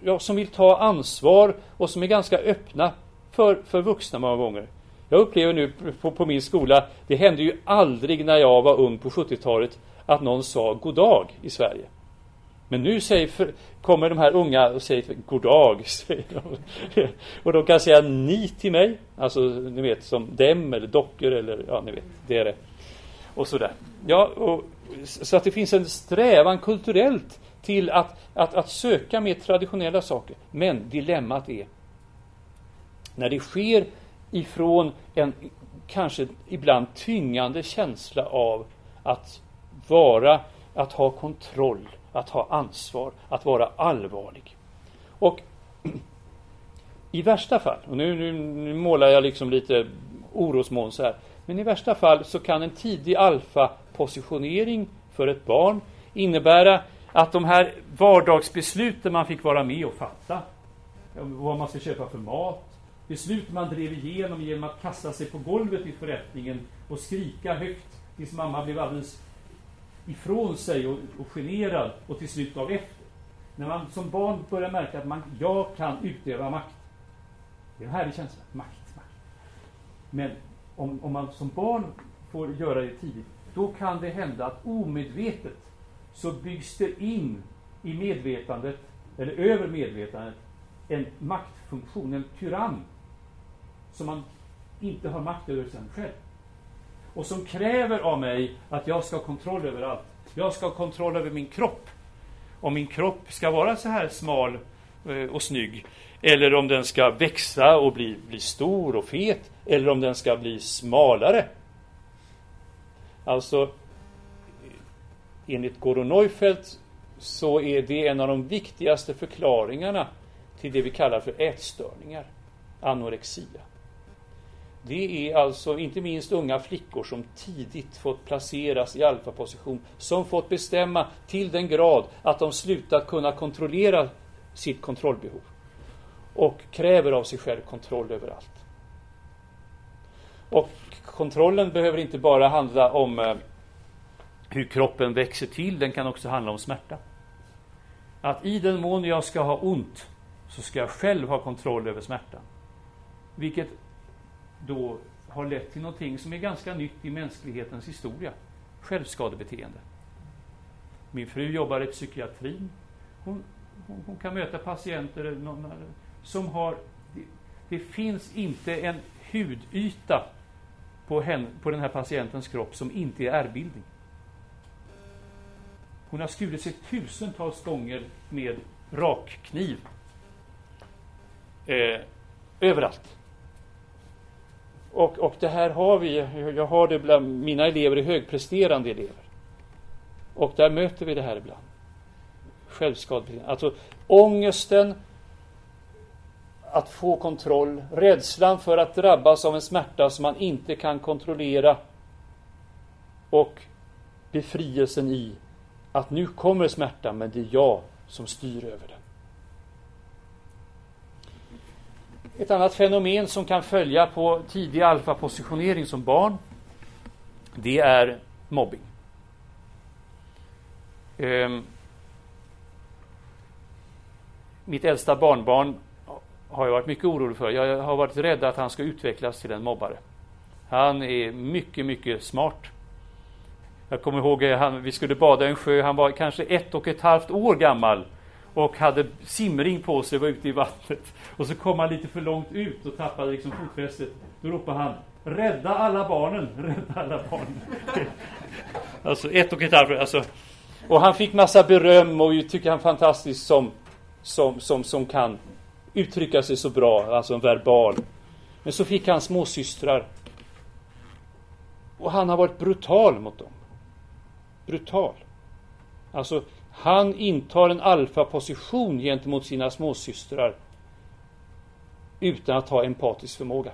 ja, som vill ta ansvar och som är ganska öppna för, för vuxna många gånger. Jag upplever nu på, på min skola, det hände ju aldrig när jag var ung på 70-talet att någon sa god dag i Sverige. Men nu säger, för, kommer de här unga och säger god dag. och de kan säga ni till mig. Alltså ni vet som dem eller dockor eller ja ni vet. Det är det. Och sådär. Ja, och, så att det finns en strävan kulturellt till att, att, att söka mer traditionella saker. Men dilemmat är när det sker ifrån en kanske ibland tyngande känsla av att vara, att ha kontroll, att ha ansvar, att vara allvarlig. Och i värsta fall, och nu, nu, nu målar jag liksom lite orosmoln så här, men i värsta fall så kan en tidig alfa-positionering för ett barn innebära att de här vardagsbesluten man fick vara med och fatta, vad man ska köpa för mat, beslut man drev igenom genom att kasta sig på golvet i förrättningen och skrika högt tills mamma blev alldeles ifrån sig och, och generad och till slut gav efter. När man som barn börjar märka att man, jag kan utöva makt. Det är en härlig känsla. Makt, makt. Men om, om man som barn får göra det tidigt, då kan det hända att omedvetet så byggs det in i medvetandet, eller över medvetandet, en maktfunktion, en tyrann som man inte har makt över sen själv och som kräver av mig att jag ska ha kontroll över allt. Jag ska ha kontroll över min kropp. Om min kropp ska vara så här smal eh, och snygg eller om den ska växa och bli, bli stor och fet eller om den ska bli smalare. Alltså, eh, enligt Gordon Neufeld så är det en av de viktigaste förklaringarna till det vi kallar för ätstörningar, anorexia. Det är alltså inte minst unga flickor som tidigt fått placeras i alfaposition, som fått bestämma till den grad att de slutat kunna kontrollera sitt kontrollbehov och kräver av sig själv kontroll över allt. Och kontrollen behöver inte bara handla om eh, hur kroppen växer till, den kan också handla om smärta. Att i den mån jag ska ha ont så ska jag själv ha kontroll över smärtan. Vilket då har lett till någonting som är ganska nytt i mänsklighetens historia. Självskadebeteende. Min fru jobbar i psykiatrin. Hon, hon, hon kan möta patienter som har... Det, det finns inte en hudyta på, hen, på den här patientens kropp som inte är ärrbildning. Hon har skurit sig tusentals gånger med rakkniv. Eh, överallt. Och, och det här har vi, jag har det bland mina elever, är högpresterande elever. Och där möter vi det här ibland. Självskadebeteende. Alltså ångesten att få kontroll, rädslan för att drabbas av en smärta som man inte kan kontrollera och befrielsen i att nu kommer smärtan men det är jag som styr över den. Ett annat fenomen som kan följa på tidig alfapositionering som barn det är mobbing. Um, mitt äldsta barnbarn har jag varit mycket orolig för. Jag har varit rädd att han ska utvecklas till en mobbare. Han är mycket, mycket smart. Jag kommer ihåg eh, att vi skulle bada i en sjö. Han var kanske ett och ett halvt år gammal och hade simring på sig och var ute i vattnet. Och så kom han lite för långt ut och tappade liksom fotfästet. Då ropade han Rädda alla barnen! Rädda alla barnen! alltså ett och ett halvt alltså. Och han fick massa beröm och tycker han fantastisk som, som, som, som kan uttrycka sig så bra, alltså en verbal. Men så fick han småsystrar. Och han har varit brutal mot dem. Brutal. Alltså, han intar en alfaposition gentemot sina småsystrar utan att ha empatisk förmåga.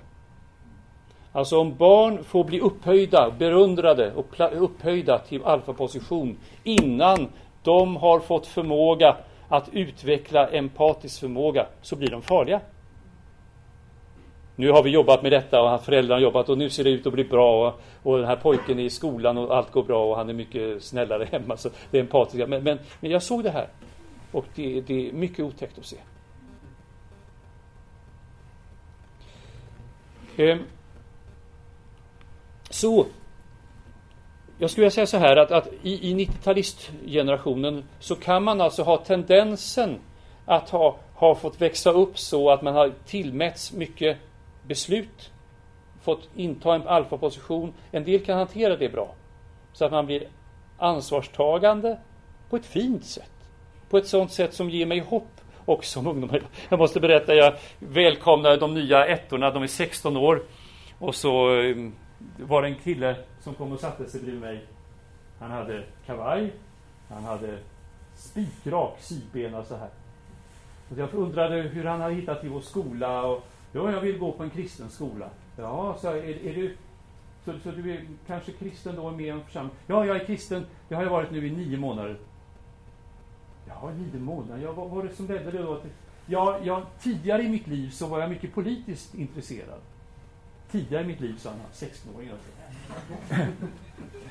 Alltså om barn får bli upphöjda, berundrade och upphöjda till alfaposition innan de har fått förmåga att utveckla empatisk förmåga så blir de farliga. Nu har vi jobbat med detta och föräldrarna har jobbat och nu ser det ut att bli bra och, och den här pojken är i skolan och allt går bra och han är mycket snällare hemma. Så det är empatiskt. Men, men, men jag såg det här och det, det är mycket otäckt att se. Ehm. Så jag skulle vilja säga så här att, att i, i 90-talistgenerationen så kan man alltså ha tendensen att ha, ha fått växa upp så att man har tillmätts mycket beslut, fått inta en alfaposition. En del kan hantera det bra. Så att man blir ansvarstagande på ett fint sätt. På ett sådant sätt som ger mig hopp också som ungdomar. Jag måste berätta, jag välkomnar de nya ettorna, de är 16 år. Och så eh, var det en kille som kom och satte sig bredvid mig. Han hade kavaj, han hade spikrak sidbena så här. Och jag undrade hur han hade hittat till vår skola. Och, ja, jag vill gå på en kristen skola. Ja, så är, är du så, så, du är kanske kristen då med en församling? Ja, jag är kristen. Det har jag varit nu i nio månader. Ja, nio månader. Ja, vad var det som ledde dig då? Ja, ja, tidigare i mitt liv så var jag mycket politiskt intresserad. Tidigare i mitt liv, sa han, 16-åring.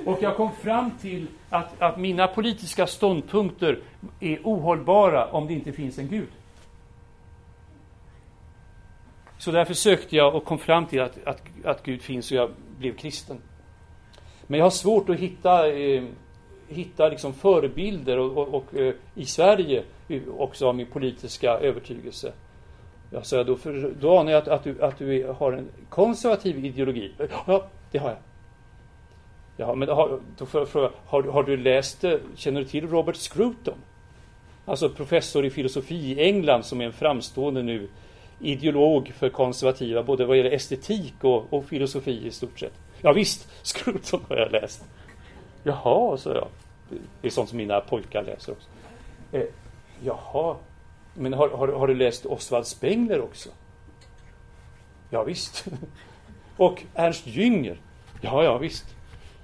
Och jag kom fram till att, att mina politiska ståndpunkter är ohållbara om det inte finns en Gud. Så därför sökte jag och kom fram till att, att, att Gud finns och jag blev kristen. Men jag har svårt att hitta, eh, hitta liksom förebilder och, och, och eh, i Sverige också av min politiska övertygelse. Ja, så jag då, för, då anar jag att, att, du, att du har en konservativ ideologi. Eh, ja, det har jag. Ja, men har, då får jag fråga, har, har du läst, eh, känner du till Robert Scruton? Alltså professor i filosofi i England som är en framstående nu ideolog för konservativa, både vad gäller estetik och, och filosofi i stort sett. Ja, visst, Scruton har jag läst. Jaha, så jag. Det är sånt som mina pojkar läser också. Eh, jaha, men har, har, har du läst Oswald Spengler också? Ja, visst. Och Ernst Jünger? Ja, ja, visst.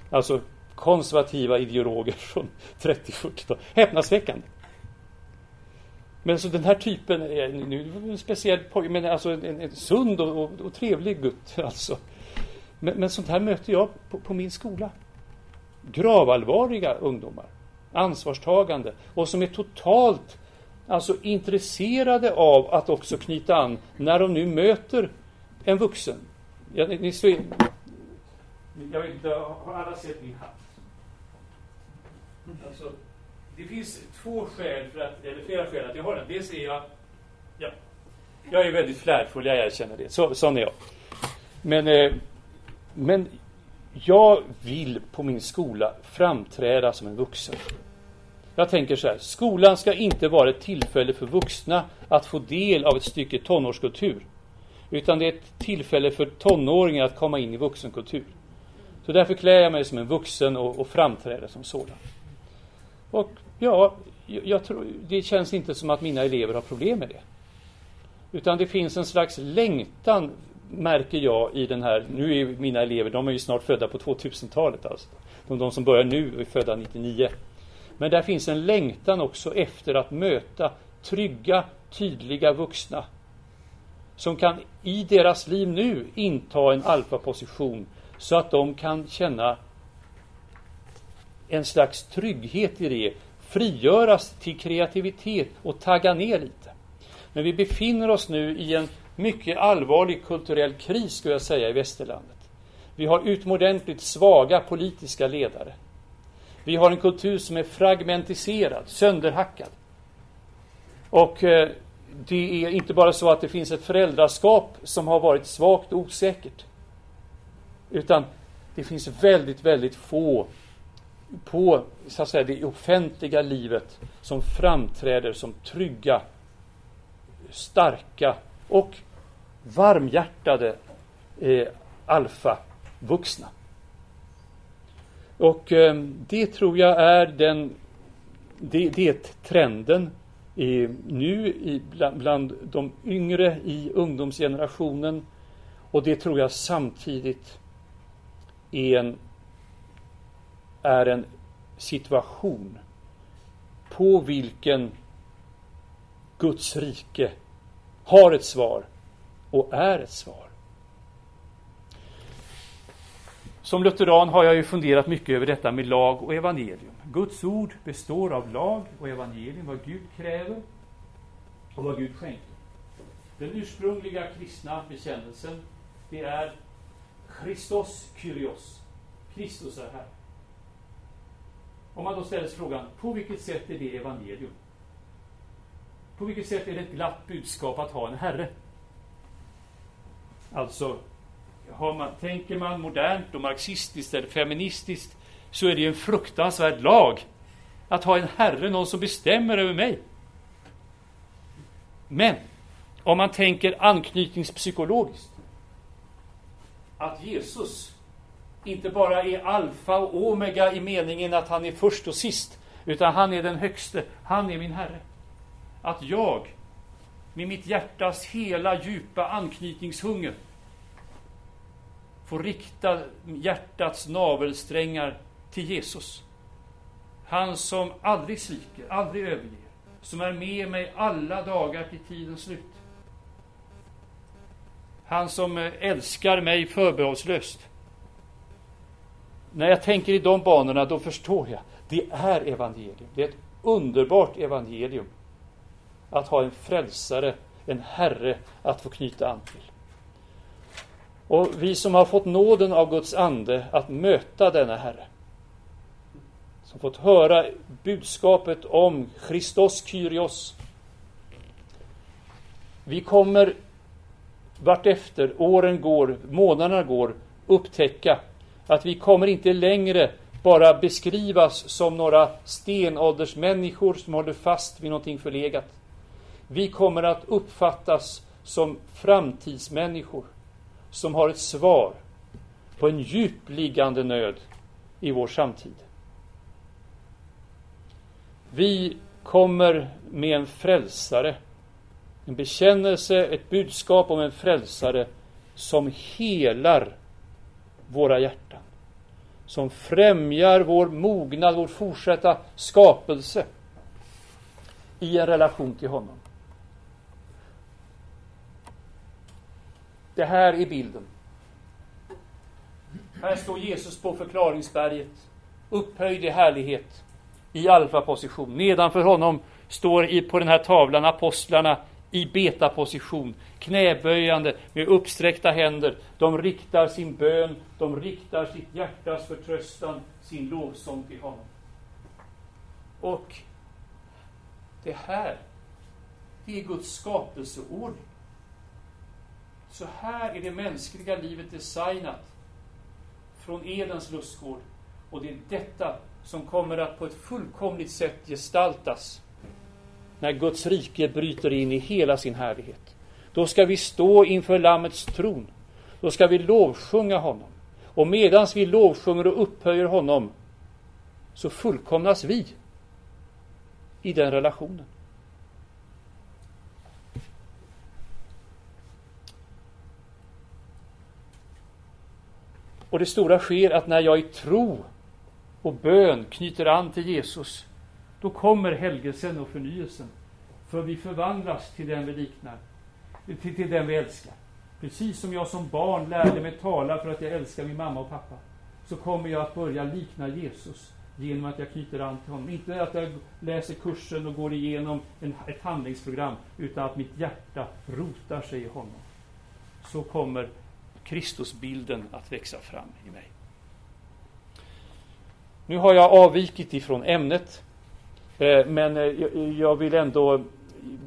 Alltså konservativa ideologer från 30-40-talet. Häpnadsväckande. Men alltså den här typen, är, nu en speciell pojke, men alltså en, en sund och, och, och, trevlig gutt alltså. Men, men sånt här möter jag på, på min skola. Gravallvarliga ungdomar. Ansvarstagande och som är totalt alltså intresserade av att också knyta an när de nu möter en vuxen. Jag, ni, ni jag vet inte, har alla sett min hatt? Alltså, det finns två skäl, för att, eller flera skäl att jag har den. Dels är jag, ja, jag är väldigt flärdfull, jag erkänner det. Så, sån är jag. Men, eh, men jag vill på min skola framträda som en vuxen. Jag tänker så här, skolan ska inte vara ett tillfälle för vuxna att få del av ett stycke tonårskultur. Utan det är ett tillfälle för tonåringar att komma in i vuxenkultur. Så därför klär jag mig som en vuxen och, och framträder som sådan. Och ja, jag tror, det känns inte som att mina elever har problem med det. Utan det finns en slags längtan, märker jag, i den här... Nu är mina elever, de är ju snart födda på 2000-talet alltså. De, de som börjar nu är födda 99. Men där finns en längtan också efter att möta trygga, tydliga vuxna som kan i deras liv nu inta en alfaposition så att de kan känna en slags trygghet i det, frigöras till kreativitet och tagga ner lite. Men vi befinner oss nu i en mycket allvarlig kulturell kris, skulle jag säga, i västerlandet. Vi har utomordentligt svaga politiska ledare. Vi har en kultur som är fragmentiserad, sönderhackad. Och eh, det är inte bara så att det finns ett föräldraskap som har varit svagt och osäkert. Utan det finns väldigt, väldigt få på så att säga, det offentliga livet som framträder som trygga, starka och varmhjärtade eh, alfa-vuxna. Och eh, det tror jag är den det, det är trenden nu i, bland, bland de yngre i ungdomsgenerationen. Och det tror jag samtidigt är en, är en situation på vilken Guds rike har ett svar och är ett svar. Som lutheran har jag ju funderat mycket över detta med lag och evangelium. Guds ord består av lag och evangelium, vad Gud kräver och vad Gud skänker. Den ursprungliga kristna bekännelsen, det är Christos Kyrios. Kristus är här. Om man då ställer sig frågan, på vilket sätt är det evangelium? På vilket sätt är det ett glatt budskap att ha en Herre? Alltså, man, tänker man modernt och marxistiskt eller feministiskt så är det ju en fruktansvärd lag att ha en herre, någon som bestämmer över mig. Men om man tänker anknytningspsykologiskt att Jesus inte bara är alfa och omega i meningen att han är först och sist, utan han är den högste, han är min Herre. Att jag, med mitt hjärtas hela djupa anknytningshunger, får rikta hjärtats navelsträngar till Jesus. Han som aldrig sviker, aldrig överger, som är med mig alla dagar till tidens slut. Han som älskar mig förbehållslöst. När jag tänker i de banorna, då förstår jag. Det är evangelium. Det är ett underbart evangelium. Att ha en frälsare, en Herre att få knyta an till. Och vi som har fått nåden av Guds ande att möta denna Herre, som fått höra budskapet om Christos Kyrios. Vi kommer vartefter åren går, månaderna går, upptäcka att vi kommer inte längre bara beskrivas som några stenåldersmänniskor som håller fast vid någonting förlegat. Vi kommer att uppfattas som framtidsmänniskor som har ett svar på en djupliggande nöd i vår samtid. Vi kommer med en frälsare, en bekännelse, ett budskap om en frälsare som helar våra hjärtan. Som främjar vår mognad, vår fortsatta skapelse i en relation till honom. Det här är bilden. Här står Jesus på förklaringsberget, upphöjd i härlighet, i alfaposition. Nedanför honom står i, på den här tavlan apostlarna i betaposition, knäböjande med uppsträckta händer. De riktar sin bön, de riktar sitt hjärtas förtröstan, sin lovsång till honom. Och det här, det är Guds skapelseordning. Så här är det mänskliga livet designat från Edens lustgård. Och det är detta som kommer att på ett fullkomligt sätt gestaltas när Guds rike bryter in i hela sin härlighet. Då ska vi stå inför Lammets tron. Då ska vi lovsjunga honom. Och medans vi lovsjunger och upphöjer honom så fullkomnas vi i den relationen. Och det stora sker att när jag i tro och bön knyter an till Jesus, då kommer helgelsen och förnyelsen. För vi förvandlas till den vi liknar, till, till den vi älskar. Precis som jag som barn lärde mig tala för att jag älskar min mamma och pappa, så kommer jag att börja likna Jesus genom att jag knyter an till honom. Inte att jag läser kursen och går igenom en, ett handlingsprogram, utan att mitt hjärta rotar sig i honom. Så kommer Kristusbilden att växa fram i mig. Nu har jag avvikit ifrån ämnet, Eh, men eh, jag vill ändå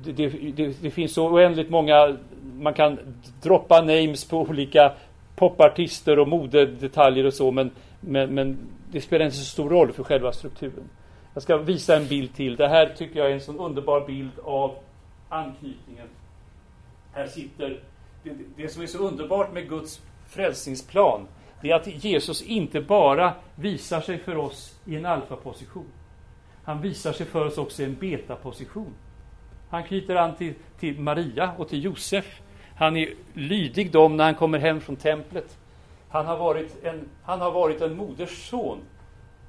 det, det, det, finns så oändligt många, man kan droppa names på olika popartister och modedetaljer och så, men, men, men det spelar inte så stor roll för själva strukturen. Jag ska visa en bild till. Det här tycker jag är en sån underbar bild av anknytningen. Här sitter det, det som är så underbart med Guds frälsningsplan, det är att Jesus inte bara visar sig för oss i en alfaposition. Han visar sig för oss också i en betaposition. Han knyter an till, till Maria och till Josef. Han är lydig dem när han kommer hem från templet. Han har varit en, han har varit en moders son.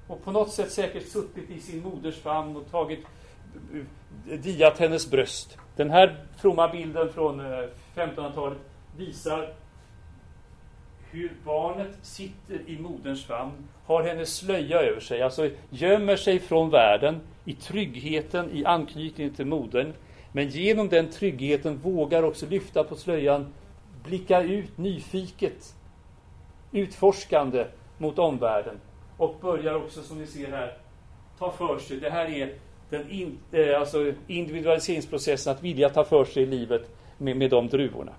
Och på något sätt säkert suttit i sin moders famn och tagit eh, diat hennes bröst. Den här fromma bilden från eh, 1500-talet visar hur barnet sitter i moderns famn, har hennes slöja över sig, alltså gömmer sig från världen i tryggheten, i anknytningen till modern. Men genom den tryggheten vågar också lyfta på slöjan, blicka ut nyfiket, utforskande mot omvärlden. Och börjar också, som ni ser här, ta för sig. Det här är den in, eh, alltså individualiseringsprocessen, att vilja ta för sig i livet med, med de druvorna.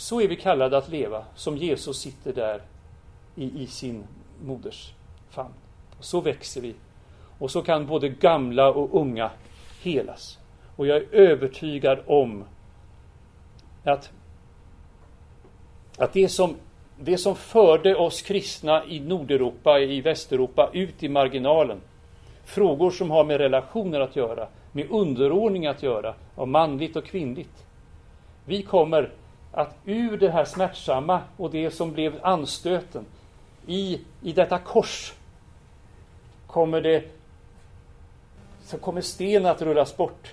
Så är vi kallade att leva, som Jesus sitter där i, i sin moders famn. Så växer vi. Och så kan både gamla och unga helas. Och jag är övertygad om att, att det, som, det som förde oss kristna i Nordeuropa, i Västeuropa, ut i marginalen, frågor som har med relationer att göra, med underordning att göra, av manligt och kvinnligt. Vi kommer att ur det här smärtsamma och det som blev anstöten, i, i detta kors kommer det så kommer sten att rullas bort.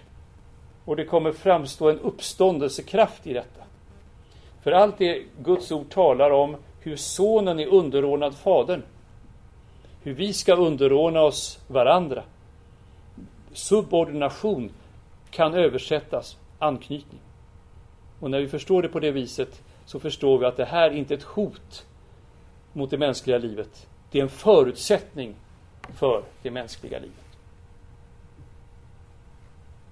Och det kommer framstå en uppståndelsekraft i detta. För allt det Guds ord talar om hur sonen är underordnad fadern. Hur vi ska underordna oss varandra. Subordination kan översättas anknytning. Och när vi förstår det på det viset så förstår vi att det här inte är ett hot mot det mänskliga livet. Det är en förutsättning för det mänskliga livet.